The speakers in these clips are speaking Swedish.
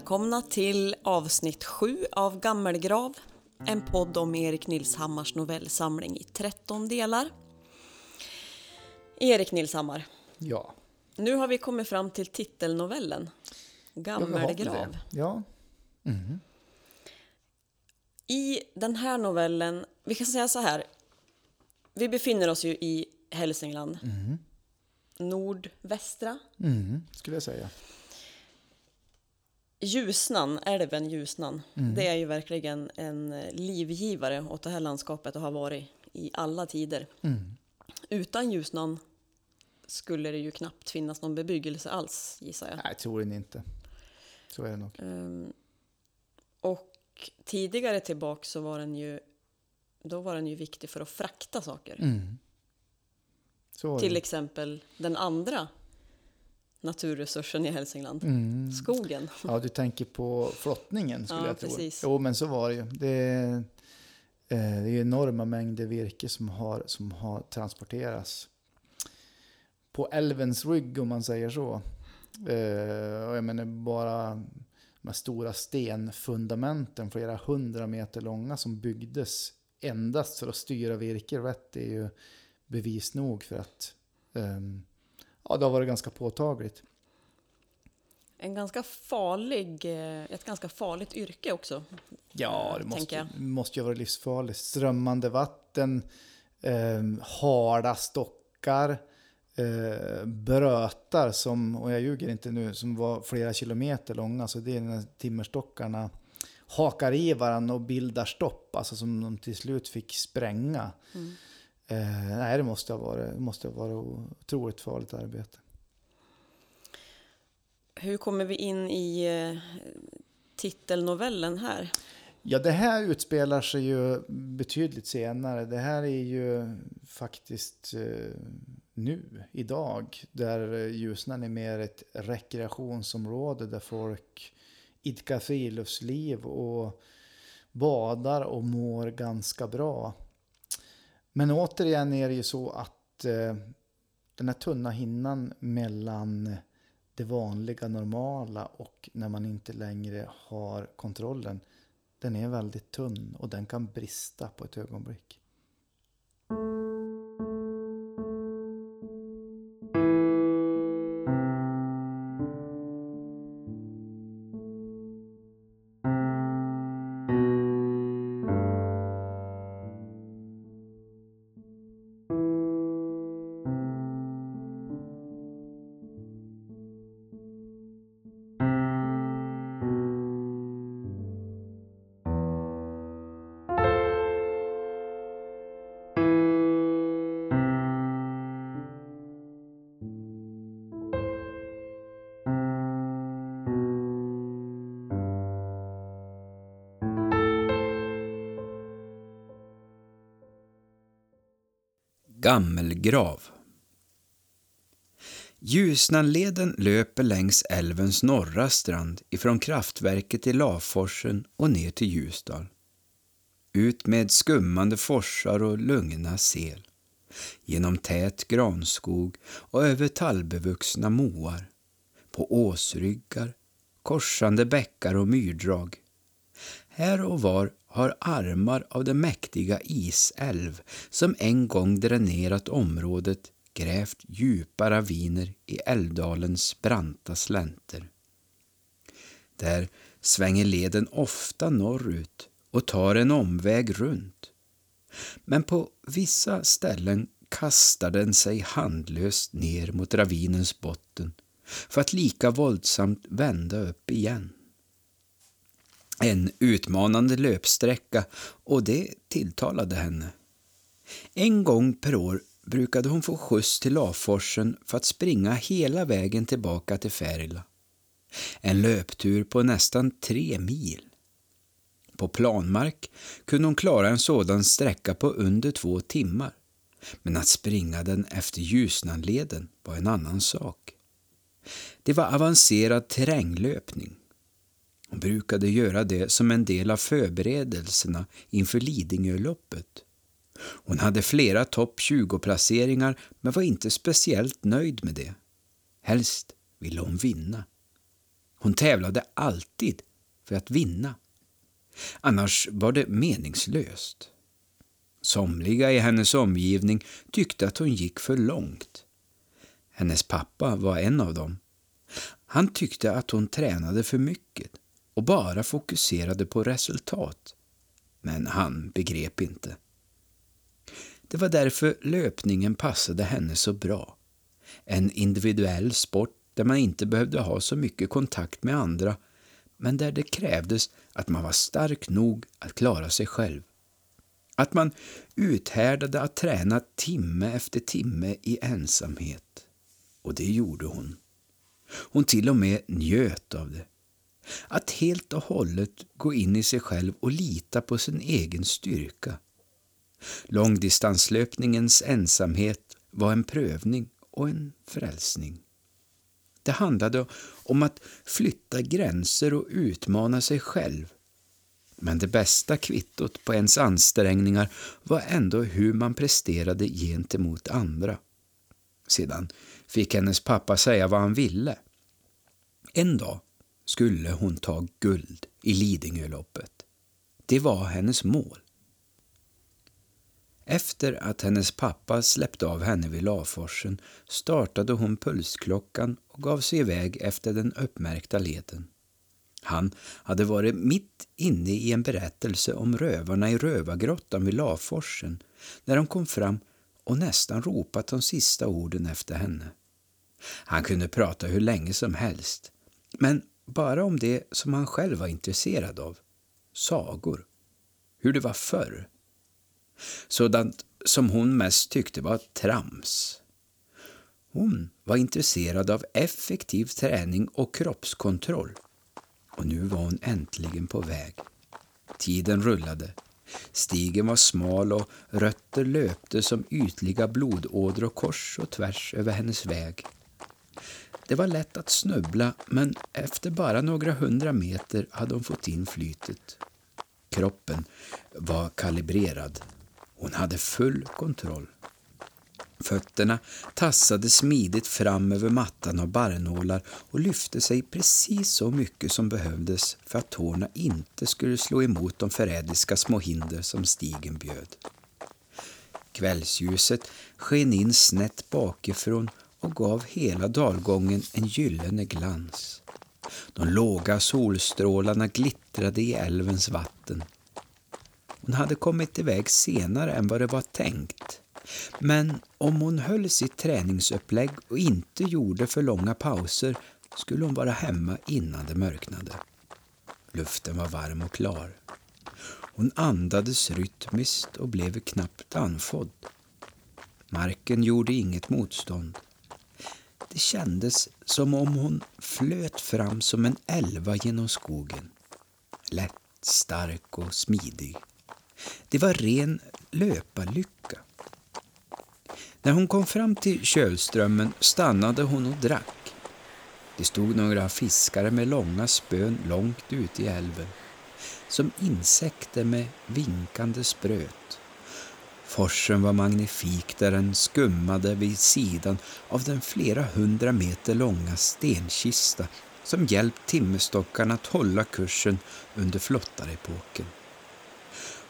Välkomna till avsnitt 7 av Gammelgrav. En podd om Erik Nilshammars novellsamling i 13 delar. Erik Nilshammar, Ja. nu har vi kommit fram till titelnovellen. Gammelgrav. Ja. I den här novellen, vi kan säga så här. Vi befinner oss ju i Hälsingland. Nordvästra. Mm, skulle jag säga. Ljusnan, älven Ljusnan, det är ju verkligen en livgivare åt det här landskapet och har varit i alla tider. Utan Ljusnan skulle det ju knappt finnas någon bebyggelse alls, gissar jag. Nej, troligen inte. Så är det nog. Ehm, och tidigare tillbaka så var den ju, då var den ju viktig för att frakta saker. Mm. Till exempel den andra naturresursen i Hälsingland, Mm. skogen. Ja, du tänker på flottningen skulle Ja, jag tro. precis. Jo, men så var det ju. Det är, eh, det är enorma mängder virke som har, som har transporterats på älvens rygg om man säger så. Eh, och jag menar bara de här stora stenfundamenten, flera hundra meter långa, som byggdes endast för att styra virke rätt, det är ju bevis nog för att ehm, ja, det har varit ganska påtagligt. En ganska farlig, eh, ett ganska farligt yrke också. Ja, det tänker måste, måste ju vara livsfarligt. Strömmande vatten, eh, hala stockar, eh, brötar som, och jag ljuger inte nu, som var flera kilometer långa. Så det är när timmerstockarna hakar i varandra och bildar stopp, alltså som de till slut fick spränga. Mm. Eh, nej, det måste ha varit, måste ha varit otroligt farligt arbete. Hur kommer vi in i eh, titelnovellen här? Ja, det här utspelar sig ju betydligt senare. Det här är ju faktiskt eh, nu, idag, där Ljusnan är mer ett rekreationsområde där folk idkar friluftsliv och badar och mår ganska bra. Men återigen är det ju så att eh, den här tunna hinnan mellan det vanliga, normala och när man inte längre har kontrollen den är väldigt tunn och den kan brista på ett ögonblick. Gammelgrav Ljusnanleden löper längs älvens norra strand ifrån kraftverket i Laforsen och ner till Ljusdal. Ut med skummande forsar och lugna sel. Genom tät granskog och över tallbevuxna moar. På åsryggar, korsande bäckar och myrdrag. Här och var har armar av den mäktiga isälv som en gång dränerat området grävt djupa raviner i älvdalens branta slänter. Där svänger leden ofta norrut och tar en omväg runt. Men på vissa ställen kastar den sig handlöst ner mot ravinens botten för att lika våldsamt vända upp igen. En utmanande löpsträcka och det tilltalade henne. En gång per år brukade hon få skjuts till Laforsen för att springa hela vägen tillbaka till Färila. En löptur på nästan tre mil. På planmark kunde hon klara en sådan sträcka på under två timmar. Men att springa den efter Ljusnanleden var en annan sak. Det var avancerad terränglöpning. Hon brukade göra det som en del av förberedelserna inför Lidingöloppet. Hon hade flera topp 20-placeringar men var inte speciellt nöjd med det. Helst ville hon vinna. Hon tävlade alltid för att vinna. Annars var det meningslöst. Somliga i hennes omgivning tyckte att hon gick för långt. Hennes pappa var en av dem. Han tyckte att hon tränade för mycket och bara fokuserade på resultat. Men han begrep inte. Det var därför löpningen passade henne så bra. En individuell sport där man inte behövde ha så mycket kontakt med andra men där det krävdes att man var stark nog att klara sig själv. Att man uthärdade att träna timme efter timme i ensamhet. Och det gjorde hon. Hon till och med njöt av det. Att helt och hållet gå in i sig själv och lita på sin egen styrka. Långdistanslöpningens ensamhet var en prövning och en frälsning. Det handlade om att flytta gränser och utmana sig själv. Men det bästa kvittot på ens ansträngningar var ändå hur man presterade gentemot andra. Sedan fick hennes pappa säga vad han ville. En dag skulle hon ta guld i Lidingöloppet. Det var hennes mål. Efter att hennes pappa släppte av henne vid Laforsen startade hon pulsklockan och gav sig iväg efter den uppmärkta leden. Han hade varit mitt inne i en berättelse om rövarna i rövargrottan vid Laforsen när de kom fram och nästan ropat de sista orden efter henne. Han kunde prata hur länge som helst, men bara om det som han själv var intresserad av. Sagor. Hur det var förr. Sådant som hon mest tyckte var trams. Hon var intresserad av effektiv träning och kroppskontroll. Och nu var hon äntligen på väg. Tiden rullade. Stigen var smal och rötter löpte som ytliga blodådror kors och tvärs över hennes väg. Det var lätt att snubbla, men efter bara några hundra meter hade hon fått in flytet. Kroppen var kalibrerad. Hon hade full kontroll. Fötterna tassade smidigt fram över mattan av barrnålar och lyfte sig precis så mycket som behövdes för att tårna inte skulle slå emot de förrädiska små hinder som stigen bjöd. Kvällsljuset sken in snett bakifrån och gav hela dalgången en gyllene glans. De låga solstrålarna glittrade i älvens vatten. Hon hade kommit iväg senare än vad det var tänkt. Men om hon höll sitt träningsupplägg och inte gjorde för långa pauser skulle hon vara hemma innan det mörknade. Luften var varm och klar. Hon andades rytmiskt och blev knappt andfådd. Marken gjorde inget motstånd. Det kändes som om hon flöt fram som en älva genom skogen. Lätt, stark och smidig. Det var ren löparlycka. När hon kom fram till Kölströmmen stannade hon och drack. Det stod några fiskare med långa spön långt ute i älven. Som insekter med vinkande spröt. Forsen var magnifik där den skummade vid sidan av den flera hundra meter långa stenkista som hjälpt timmerstockarna att hålla kursen under flottarepoken.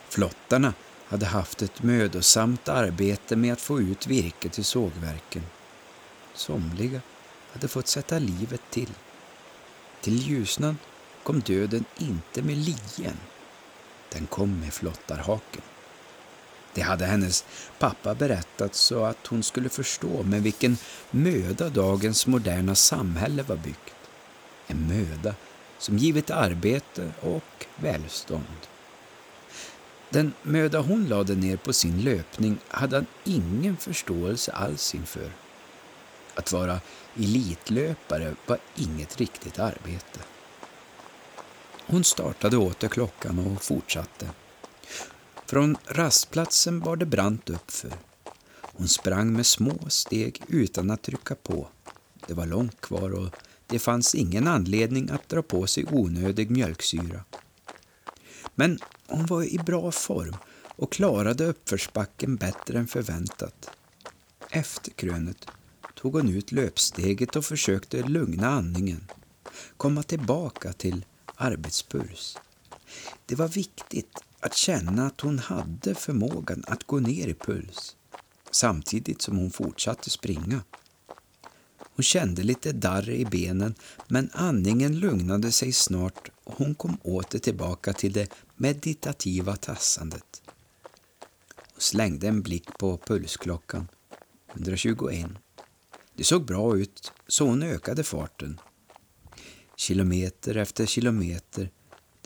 Flottarna hade haft ett mödosamt arbete med att få ut virke till sågverken. Somliga hade fått sätta livet till. Till Ljusnan kom döden inte med lien. Den kom med flottarhaken. Det hade hennes pappa berättat så att hon skulle förstå med vilken möda dagens moderna samhälle var byggt. En möda som givit arbete och välstånd. Den möda hon lade ner på sin löpning hade han ingen förståelse alls inför. Att vara elitlöpare var inget riktigt arbete. Hon startade åter klockan och fortsatte. Från rastplatsen var det brant uppför. Hon sprang med små steg utan att trycka på. Det var långt kvar och det fanns ingen anledning att dra på sig onödig mjölksyra. Men hon var i bra form och klarade uppförsbacken bättre än förväntat. Efter krönet tog hon ut löpsteget och försökte lugna andningen. komma tillbaka till arbetspuls. Det var viktigt att känna att hon hade förmågan att gå ner i puls samtidigt som hon fortsatte springa. Hon kände lite darr i benen men andningen lugnade sig snart och hon kom åter tillbaka till det meditativa tassandet. Hon slängde en blick på pulsklockan. 121. Det såg bra ut, så hon ökade farten. Kilometer efter kilometer.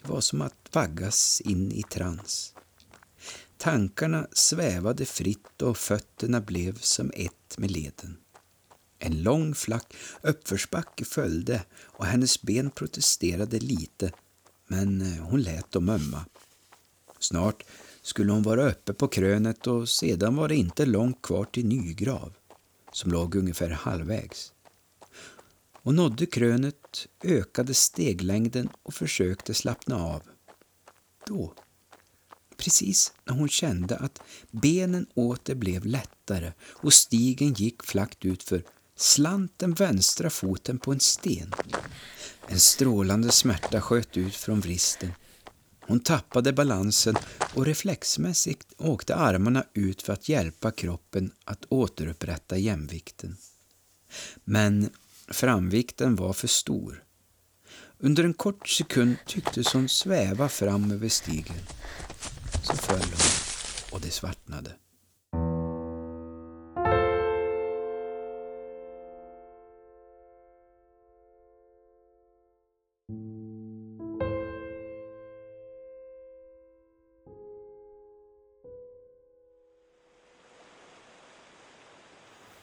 Var som att vaggas in i trans. Tankarna svävade fritt och fötterna blev som ett med leden. En lång flack uppförsbacke följde och hennes ben protesterade lite, men eh, hon lät dem ömma. Snart skulle hon vara uppe på krönet och sedan var det inte långt kvar till Nygrav, som låg ungefär halvvägs och nådde krönet, ökade steglängden och försökte slappna av. Då, precis när hon kände att benen åter blev lättare och stigen gick flackt utför, slant den vänstra foten på en sten. En strålande smärta sköt ut från vristen. Hon tappade balansen och reflexmässigt åkte armarna ut för att hjälpa kroppen att återupprätta jämvikten. Men framvikten var för stor. Under en kort sekund tycktes hon sväva fram över stigen. Så föll hon och det svartnade.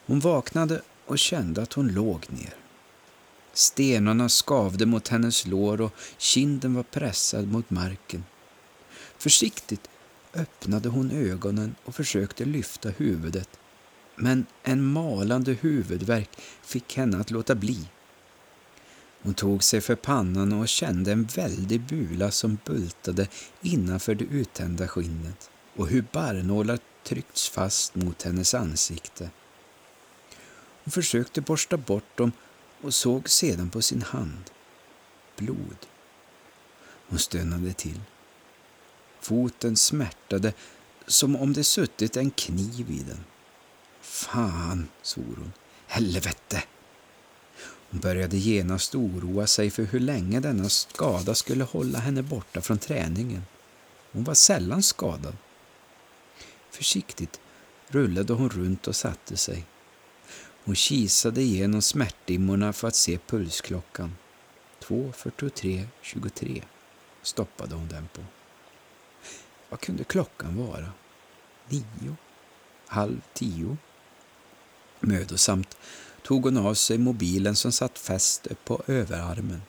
Hon vaknade och kände att hon låg ner. Stenarna skavde mot hennes lår och kinden var pressad mot marken. Försiktigt öppnade hon ögonen och försökte lyfta huvudet. Men en malande huvudvärk fick henne att låta bli. Hon tog sig för pannan och kände en väldig bula som bultade innanför det uttända skinnet och hur barrnålar tryckts fast mot hennes ansikte. Hon försökte borsta bort dem och såg sedan på sin hand. Blod. Hon stönade till. Foten smärtade som om det suttit en kniv i den. Fan, svor hon. Helvete! Hon började genast oroa sig för hur länge denna skada skulle hålla henne borta från träningen. Hon var sällan skadad. Försiktigt rullade hon runt och satte sig. Hon kisade igenom smärtdimmorna för att se pulsklockan. 2.43.23 stoppade hon den på. Vad kunde klockan vara? Nio? Halv tio? Mödosamt tog hon av sig mobilen som satt fäst på överarmen.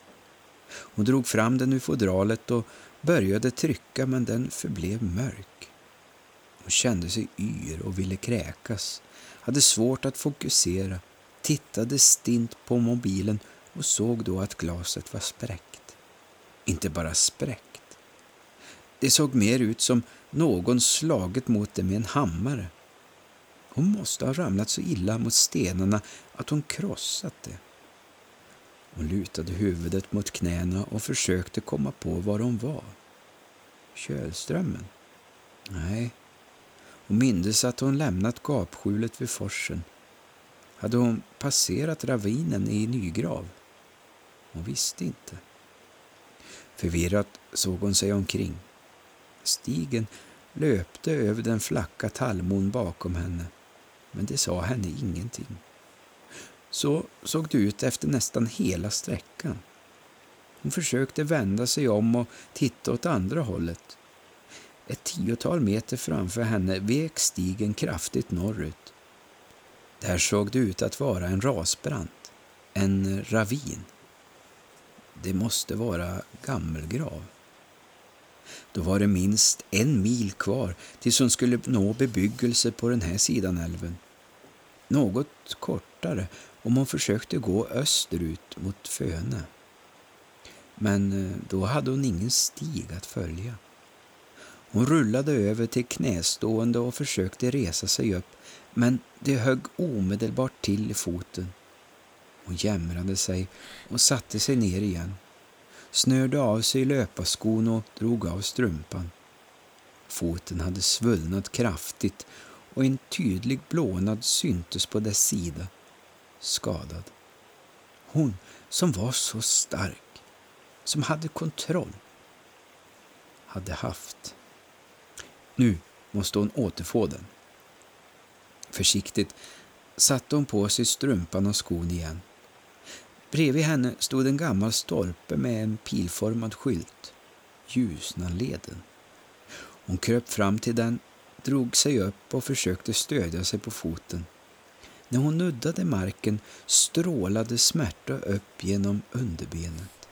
Hon drog fram den ur fodralet och började trycka men den förblev mörk. Hon kände sig yr och ville kräkas hade svårt att fokusera, tittade stint på mobilen och såg då att glaset var spräckt. Inte bara spräckt. Det såg mer ut som någon slagit mot det med en hammare. Hon måste ha ramlat så illa mot stenarna att hon krossat det. Hon lutade huvudet mot knäna och försökte komma på var hon var. Kölströmmen? Nej, hon mindes att hon lämnat gapskjulet vid forsen. Hade hon passerat ravinen i Nygrav? Hon visste inte. Förvirrat såg hon sig omkring. Stigen löpte över den flacka tallmon bakom henne, men det sa henne ingenting. Så såg det ut efter nästan hela sträckan. Hon försökte vända sig om och titta åt andra hållet. Ett tiotal meter framför henne vek stigen kraftigt norrut. Där såg det ut att vara en rasbrant, en ravin. Det måste vara gammelgrav. Då var det minst en mil kvar tills hon skulle nå bebyggelse på den här sidan älven. Något kortare om hon försökte gå österut mot Föne. Men eh, då hade hon ingen stig att följa. Hon rullade över till knästående och försökte resa sig upp, men det högg omedelbart till i foten. Hon jämrade sig och satte sig ner igen, snörde av sig löparskon och drog av strumpan. Foten hade svullnat kraftigt och en tydlig blånad syntes på dess sida, skadad. Hon som var så stark, som hade kontroll, hade haft. Nu måste hon återfå den. Försiktigt satte hon på sig strumpan och skon igen. Bredvid henne stod en gammal stolpe med en pilformad skylt. Ljusnanleden. Hon kröp fram till den, drog sig upp och försökte stödja sig på foten. När hon nuddade marken strålade smärta upp genom underbenet.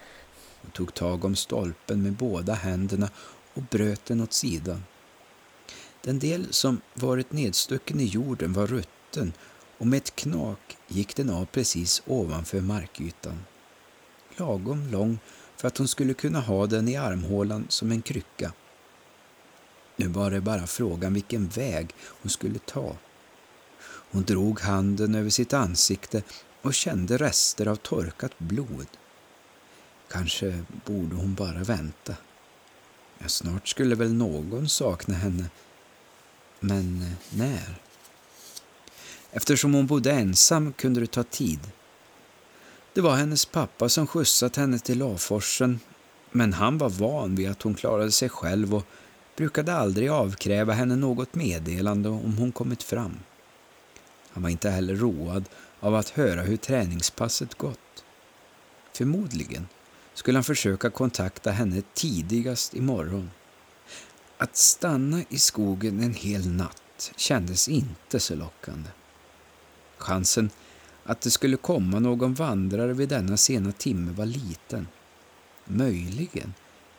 Hon tog tag om stolpen med båda händerna och bröt den åt sidan. Den del som varit nedstucken i jorden var rutten och med ett knak gick den av precis ovanför markytan. Lagom lång för att hon skulle kunna ha den i armhålan som en krycka. Nu var det bara frågan vilken väg hon skulle ta. Hon drog handen över sitt ansikte och kände rester av torkat blod. Kanske borde hon bara vänta. Ja, snart skulle väl någon sakna henne. Men eh, när? Eftersom hon bodde ensam kunde det ta tid. Det var hennes pappa som skjutsat henne till Laforsen men han var van vid att hon klarade sig själv och brukade aldrig avkräva henne något meddelande om hon kommit fram. Han var inte heller road av att höra hur träningspasset gått. Förmodligen skulle han försöka kontakta henne tidigast imorgon. Att stanna i skogen en hel natt kändes inte så lockande. Chansen att det skulle komma någon vandrare vid denna sena timme var liten. Möjligen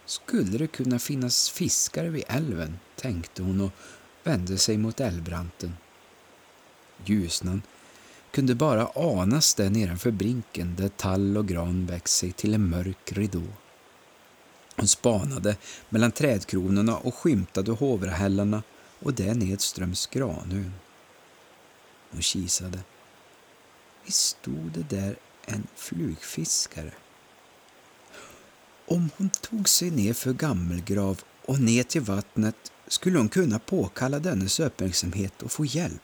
skulle det kunna finnas fiskare vid älven, tänkte hon och vände sig mot älvbranten. Ljusnan kunde bara anas där nedanför brinken där tall och gran växt sig till en mörk ridå. Hon spanade mellan trädkronorna och skymtade Hovrahällarna och där nedströms Granön. Hon kisade. Visst stod det där en flugfiskare. Om hon tog sig ner för Gammelgrav och ner till vattnet skulle hon kunna påkalla dennes uppmärksamhet och få hjälp.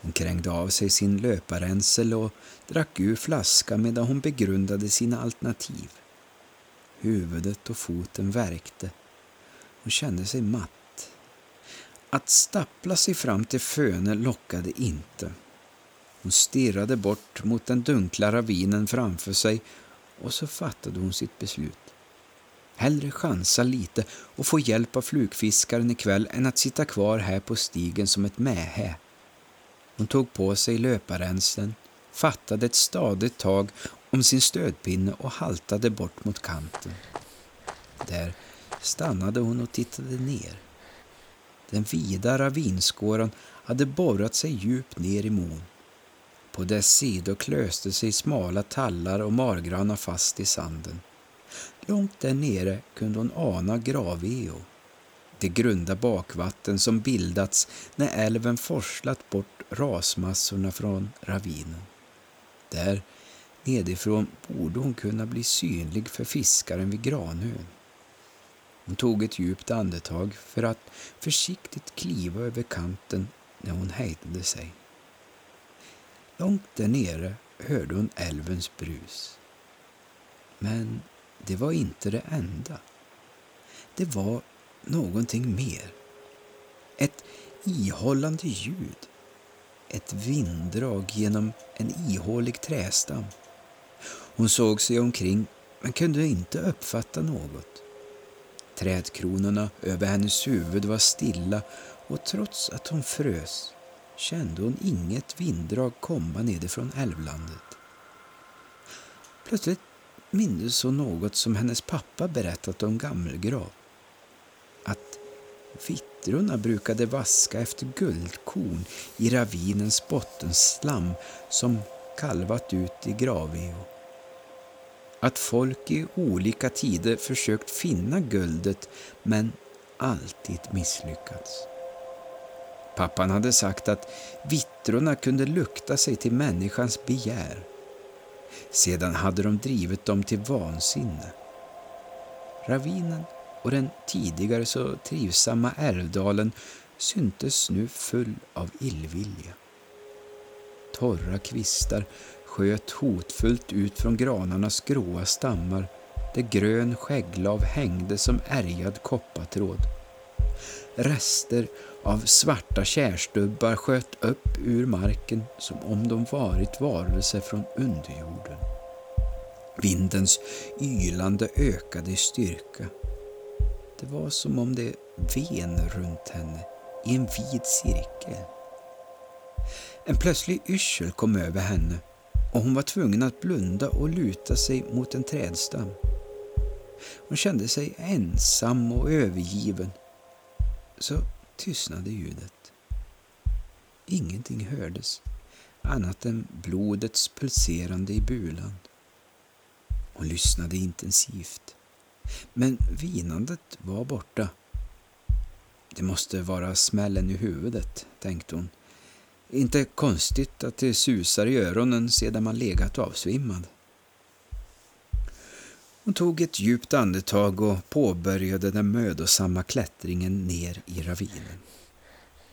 Hon krängde av sig sin löparensel och drack ur flaskan medan hon begrundade sina alternativ. Huvudet och foten värkte. Hon kände sig matt. Att stappla sig fram till Föne lockade inte. Hon stirrade bort mot den dunkla ravinen framför sig och så fattade hon sitt beslut. Hellre chansa lite och få hjälp av flugfiskaren ikväll än att sitta kvar här på stigen som ett mähä. Hon tog på sig löparränseln, fattade ett stadigt tag om sin stödpinne och haltade bort mot kanten. Där stannade hon och tittade ner. Den vida ravinskåran hade borrat sig djupt ner i mon. På dess sidor klöste sig smala tallar och margranar fast i sanden. Långt där nere kunde hon ana graveo, det grunda bakvatten som bildats när älven forslat bort rasmassorna från ravinen. Där nedifrån borde hon kunna bli synlig för fiskaren vid Granön. Hon tog ett djupt andetag för att försiktigt kliva över kanten när hon hejdade sig. Långt där nere hörde hon älvens brus. Men det var inte det enda. Det var någonting mer. Ett ihållande ljud. Ett vinddrag genom en ihålig trästam. Hon såg sig omkring men kunde inte uppfatta något. Trädkronorna över hennes huvud var stilla och trots att hon frös kände hon inget vinddrag komma nedifrån älvlandet. Plötsligt mindes hon något som hennes pappa berättat om Gammelgrav. Att vittrorna brukade vaska efter guldkorn i ravinens bottenslam som kalvat ut i Gravio. Att folk i olika tider försökt finna guldet men alltid misslyckats. Pappan hade sagt att vittrorna kunde lukta sig till människans begär. Sedan hade de drivit dem till vansinne. Ravinen och den tidigare så trivsamma Älvdalen syntes nu full av illvilja. Torra kvistar sköt hotfullt ut från granarnas gråa stammar där grön skägglav hängde som ärgad koppartråd. Rester av svarta kärstubbar sköt upp ur marken som om de varit varelser från underjorden. Vindens ylande ökade i styrka. Det var som om det ven runt henne i en vid cirkel. En plötslig yrsel kom över henne och hon var tvungen att blunda och luta sig mot en trädstam. Hon kände sig ensam och övergiven. Så tystnade ljudet. Ingenting hördes annat än blodets pulserande i bulan. Hon lyssnade intensivt. Men vinandet var borta. Det måste vara smällen i huvudet, tänkte hon. Inte konstigt att det susar i öronen sedan man legat avsvimmad. Hon tog ett djupt andetag och påbörjade den mödosamma klättringen ner i ravinen.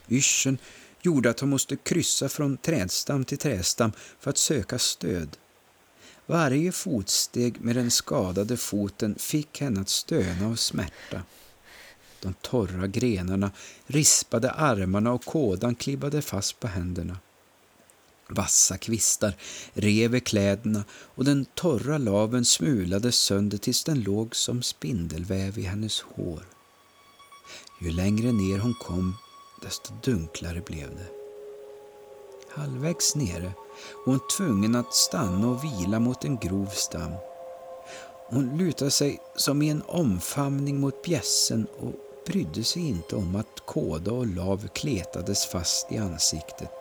Yrseln gjorde att hon måste kryssa från trädstam till trädstam för att söka stöd. Varje fotsteg med den skadade foten fick henne att stöna av smärta. De torra grenarna rispade armarna och kådan klibbade fast på händerna. Vassa kvistar rev i kläderna och den torra laven smulades sönder tills den låg som spindelväv i hennes hår. Ju längre ner hon kom, desto dunklare blev det. Halvvägs nere var hon tvungen att stanna och vila mot en grov stam. Hon lutade sig som i en omfamning mot bjässen och brydde sig inte om att kåda och lav kletades fast i ansiktet.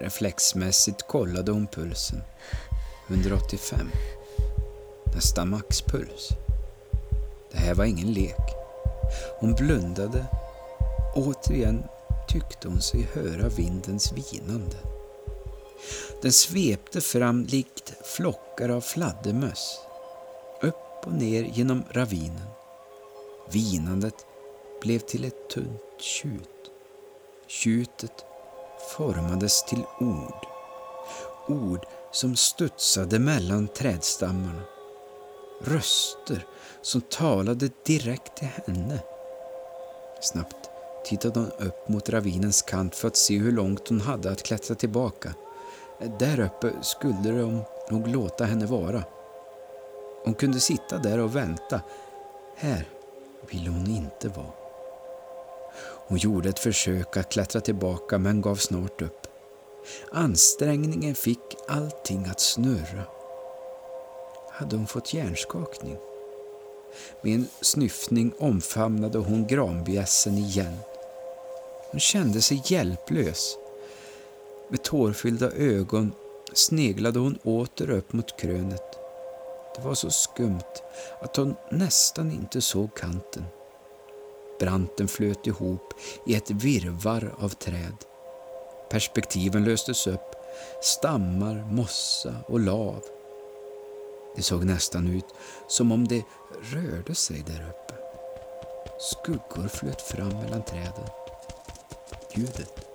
Reflexmässigt kollade hon pulsen. 185. Nästan maxpuls. Det här var ingen lek. Hon blundade. Återigen tyckte hon sig höra vindens vinande. Den svepte fram likt flockar av fladdermöss. Upp och ner genom ravinen. Vinandet blev till ett tunt tjut. Tjutet formades till ord. Ord som studsade mellan trädstammarna. Röster som talade direkt till henne. Snabbt tittade hon upp mot ravinens kant för att se hur långt hon hade att klättra tillbaka. Där uppe skulle de nog låta henne vara. Hon kunde sitta där och vänta. Här ville hon inte vara. Hon gjorde ett försök att klättra tillbaka men gav snart upp. Ansträngningen fick allting att snurra. Hade hon fått hjärnskakning? Med en snyftning omfamnade hon granbjässen igen. Hon kände sig hjälplös. Med tårfyllda ögon sneglade hon åter upp mot krönet. Det var så skumt att hon nästan inte såg kanten. Branten flöt ihop i ett virvar av träd. Perspektiven löstes upp, stammar, mossa och lav. Det såg nästan ut som om det rörde sig där uppe. Skuggor flöt fram mellan träden. Ljudet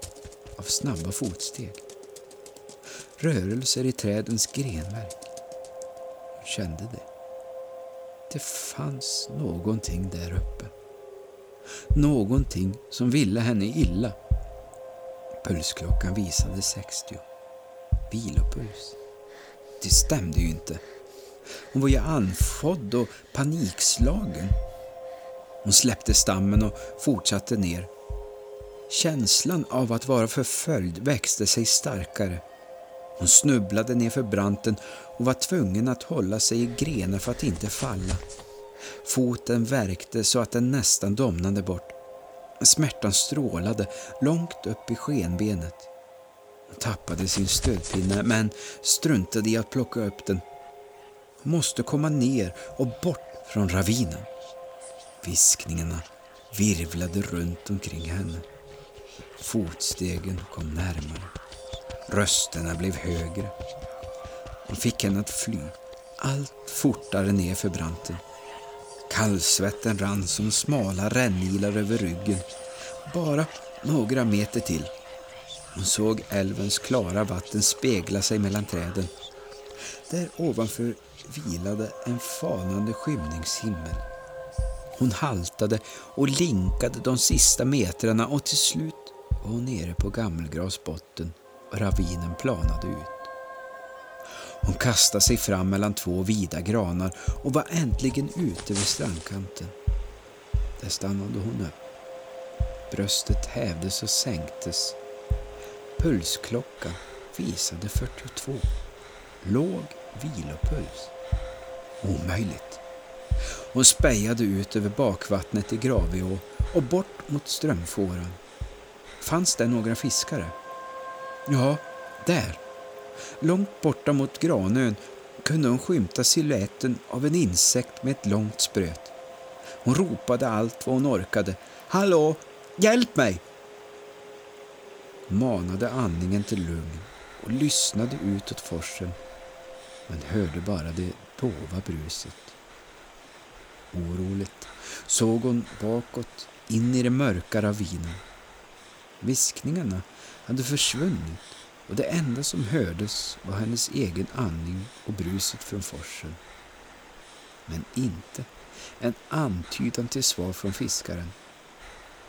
av snabba fotsteg. Rörelser i trädens grenverk. Hon kände det. Det fanns någonting där uppe. Någonting som ville henne illa. Pulsklockan visade 60. Vilopuls. Det stämde ju inte. Hon var ju andfådd och panikslagen. Hon släppte stammen och fortsatte ner. Känslan av att vara förföljd växte sig starkare. Hon snubblade nerför branten och var tvungen att hålla sig i grenar för att inte falla. Foten värkte så att den nästan domnade bort. Smärtan strålade långt upp i skenbenet. Hon tappade sin stödpinne men struntade i att plocka upp den. Hon måste komma ner och bort från ravinen. Viskningarna virvlade runt omkring henne. Fotstegen kom närmare. Rösterna blev högre. De fick henne att fly allt fortare ner för branten. Kallsvetten rann som smala rännilar över ryggen. Bara några meter till. Hon såg älvens klara vatten spegla sig mellan träden. Där ovanför vilade en fanande skymningshimmel. Hon haltade och linkade de sista metrarna och till slut var hon nere på Gammelgravs botten ravinen planade ut. Hon kastade sig fram mellan två vida granar och var äntligen ute vid strandkanten. Där stannade hon upp. Bröstet hävdes och sänktes. Pulsklockan visade 42. Låg vilopuls. Omöjligt. Hon spejade ut över bakvattnet i Graveå och bort mot strömfåran. Fanns det några fiskare? Ja, där. Långt borta mot Granön kunde hon skymta siluetten av en insekt med ett långt spröt. Hon ropade allt vad hon orkade. Hallå, hjälp mig! Manade andningen till lugn och lyssnade utåt forsen men hörde bara det dova bruset. Oroligt såg hon bakåt in i den mörka ravinen. Viskningarna hade försvunnit och det enda som hördes var hennes egen andning och bruset från forsen. Men inte en antydan till svar från fiskaren.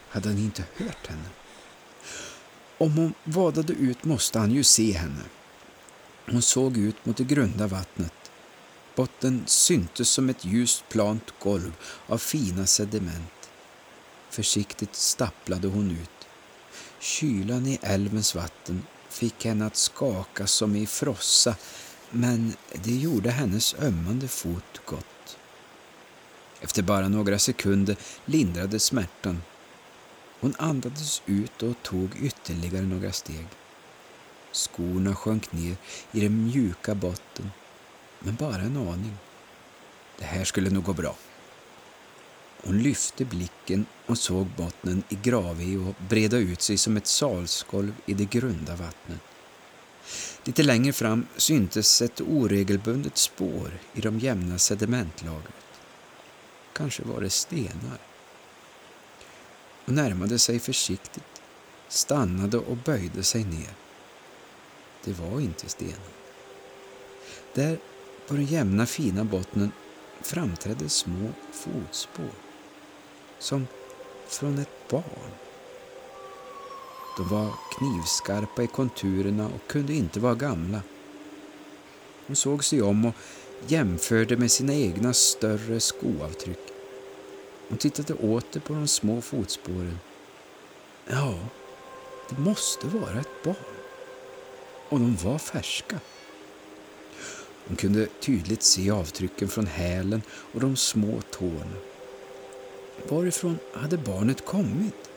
Hade han inte hört henne? Om hon vadade ut måste han ju se henne. Hon såg ut mot det grunda vattnet. Botten syntes som ett ljust plant golv av fina sediment. Försiktigt stapplade hon ut. Kylan i älvens vatten fick henne att skaka som i frossa men det gjorde hennes ömmande fot gott. Efter bara några sekunder lindrade smärtan. Hon andades ut och tog ytterligare några steg. Skorna sjönk ner i den mjuka botten, men bara en aning. Det här skulle nog gå bra. Hon lyfte blicken och såg bottnen i Graveo breda ut sig som ett salsgolv i det grunda vattnet. Lite längre fram syntes ett oregelbundet spår i de jämna sedimentlagret. Kanske var det stenar. Hon närmade sig försiktigt, stannade och böjde sig ner. Det var inte stenar. Där på den jämna fina bottnen framträdde små fotspår som från ett barn. De var knivskarpa i konturerna och kunde inte vara gamla. Hon såg sig om och jämförde med sina egna större skoavtryck. Hon tittade åter på de små fotspåren. Ja, det måste vara ett barn. Och de var färska. Hon kunde tydligt se avtrycken från hälen och de små tårna. Varifrån hade barnet kommit?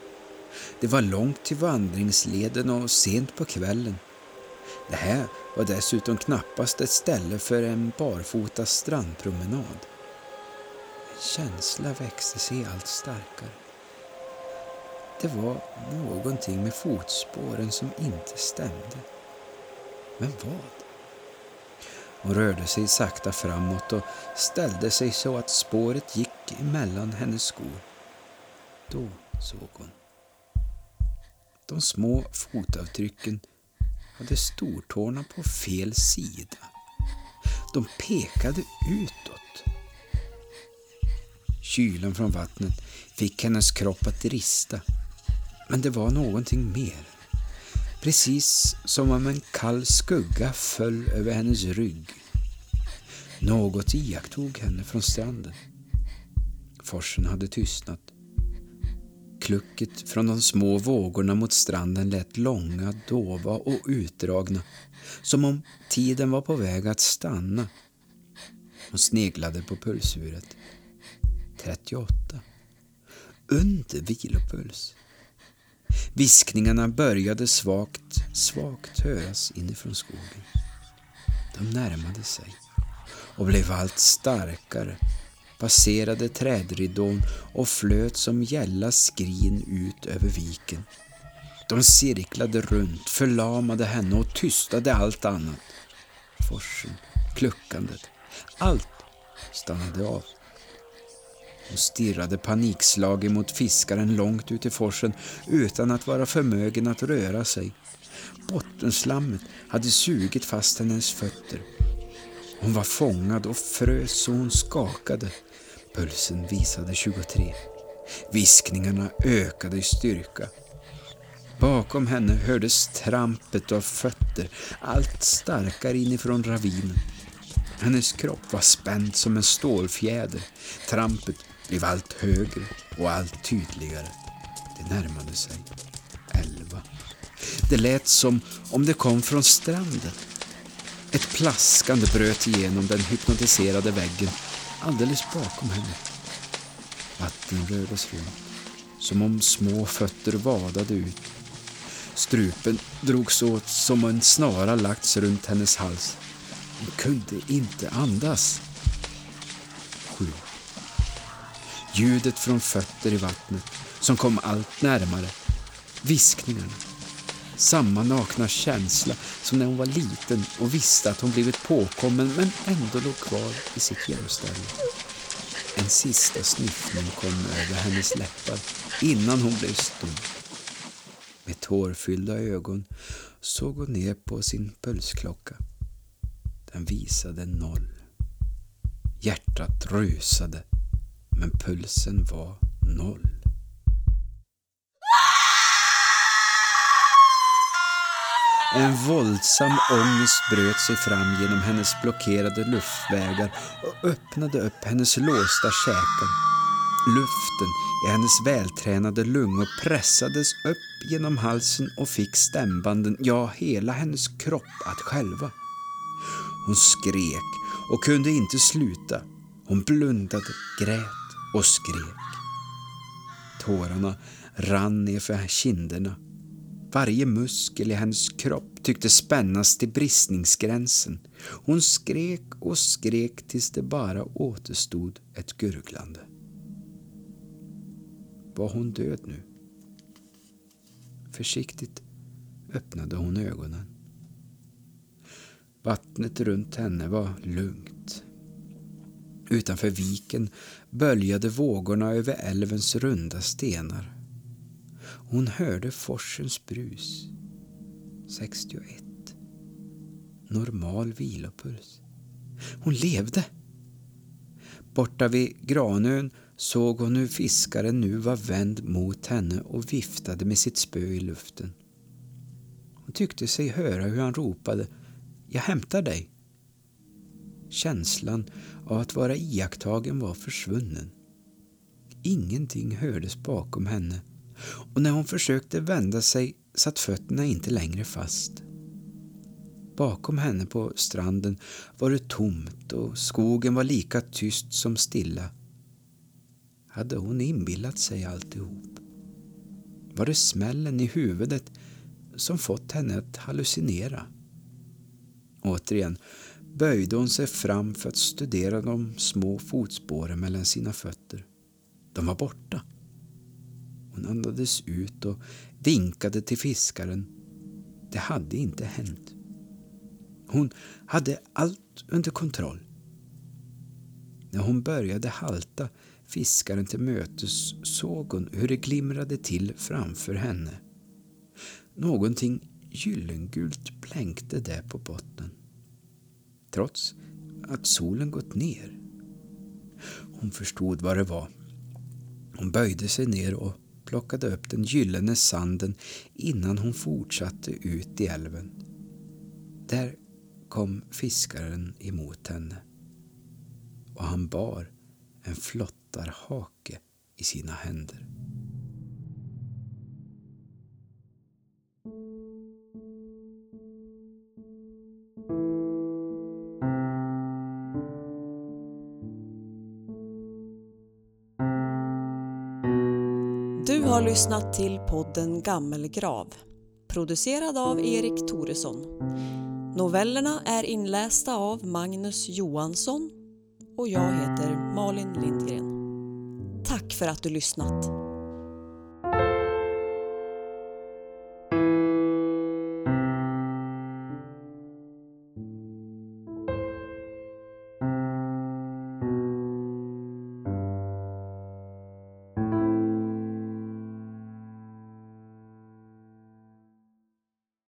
Det var långt till vandringsleden och sent på kvällen. Det här var dessutom knappast ett ställe för en barfota strandpromenad. En känsla växte sig allt starkare. Det var någonting med fotspåren som inte stämde. Men vad? Hon rörde sig sakta framåt och ställde sig så att spåret gick emellan hennes skor. Då såg hon. De små fotavtrycken hade stortårna på fel sida. De pekade utåt. Kylan från vattnet fick hennes kropp att rista. Men det var någonting mer precis som om en kall skugga föll över hennes rygg. Något iakttog henne från stranden. Forsen hade tystnat. Klucket från de små vågorna mot stranden lät långa, dova och utdragna, som om tiden var på väg att stanna. Hon sneglade på pulsuret. 38. Under vilopuls. Viskningarna började svagt, svagt höras inifrån skogen. De närmade sig och blev allt starkare, passerade trädridån och flöt som gälla skrin ut över viken. De cirklade runt, förlamade henne och tystade allt annat. Forsen, kluckandet, allt stannade av. Hon stirrade panikslagen mot fiskaren långt ut i forsen utan att vara förmögen att röra sig. Bottenslammet hade sugit fast hennes fötter. Hon var fångad och frös så hon skakade. Pulsen visade 23. Viskningarna ökade i styrka. Bakom henne hördes trampet av fötter allt starkare inifrån ravinen. Hennes kropp var spänd som en stålfjäder. Trampet blev allt högre och allt tydligare. Det närmade sig. Elva. Det lät som om det kom från stranden. Ett plaskande bröt igenom den hypnotiserade väggen alldeles bakom henne. Vatten rördes runt, som om små fötter vadade ut. Strupen drogs åt som om en snara lagts runt hennes hals. Hon kunde inte andas. Ljudet från fötter i vattnet som kom allt närmare. Viskningarna. Samma nakna känsla som när hon var liten och visste att hon blivit påkommen men ändå låg kvar i sitt gömställe. En sista snyftning kom över hennes läppar innan hon blev stum. Med tårfyllda ögon såg hon ner på sin pulsklocka. Den visade noll. Hjärtat rusade, men pulsen var noll. En våldsam ångest bröt sig fram genom hennes blockerade luftvägar och öppnade upp hennes låsta käkar. Luften i hennes vältränade lungor pressades upp genom halsen och fick stämbanden, ja, hela hennes kropp att skälva. Hon skrek och kunde inte sluta. Hon blundade, grät och skrek. Tårarna rann nerför kinderna. Varje muskel i hennes kropp tyckte spännas till bristningsgränsen. Hon skrek och skrek tills det bara återstod ett gurglande. Var hon död nu? Försiktigt öppnade hon ögonen. Vattnet runt henne var lugnt. Utanför viken böljade vågorna över älvens runda stenar. Hon hörde forsens brus. 61. Normal vilopuls. Hon levde! Borta vid Granön såg hon hur fiskaren nu var vänd mot henne och viftade med sitt spö i luften. Hon tyckte sig höra hur han ropade ”Jag hämtar dig”. Känslan av att vara iakttagen var försvunnen. Ingenting hördes bakom henne och när hon försökte vända sig satt fötterna inte längre fast. Bakom henne på stranden var det tomt och skogen var lika tyst som stilla. Hade hon inbillat sig alltihop? Var det smällen i huvudet som fått henne att hallucinera? Återigen böjde hon sig fram för att studera de små fotspåren mellan sina fötter. De var borta. Hon andades ut och vinkade till fiskaren. Det hade inte hänt. Hon hade allt under kontroll. När hon började halta fiskaren till mötes såg hon hur det glimrade till framför henne. Någonting gyllengult blänkte där på botten. Trots att solen gått ner. Hon förstod vad det var. Hon böjde sig ner och plockade upp den gyllene sanden innan hon fortsatte ut i älven. Där kom fiskaren emot henne och han bar en flottarhake i sina händer. Lyssnat till podden Gammelgrav, producerad av Erik Toresson. Novellerna är inlästa av Magnus Johansson och jag heter Malin Lindgren. Tack för att du lyssnat!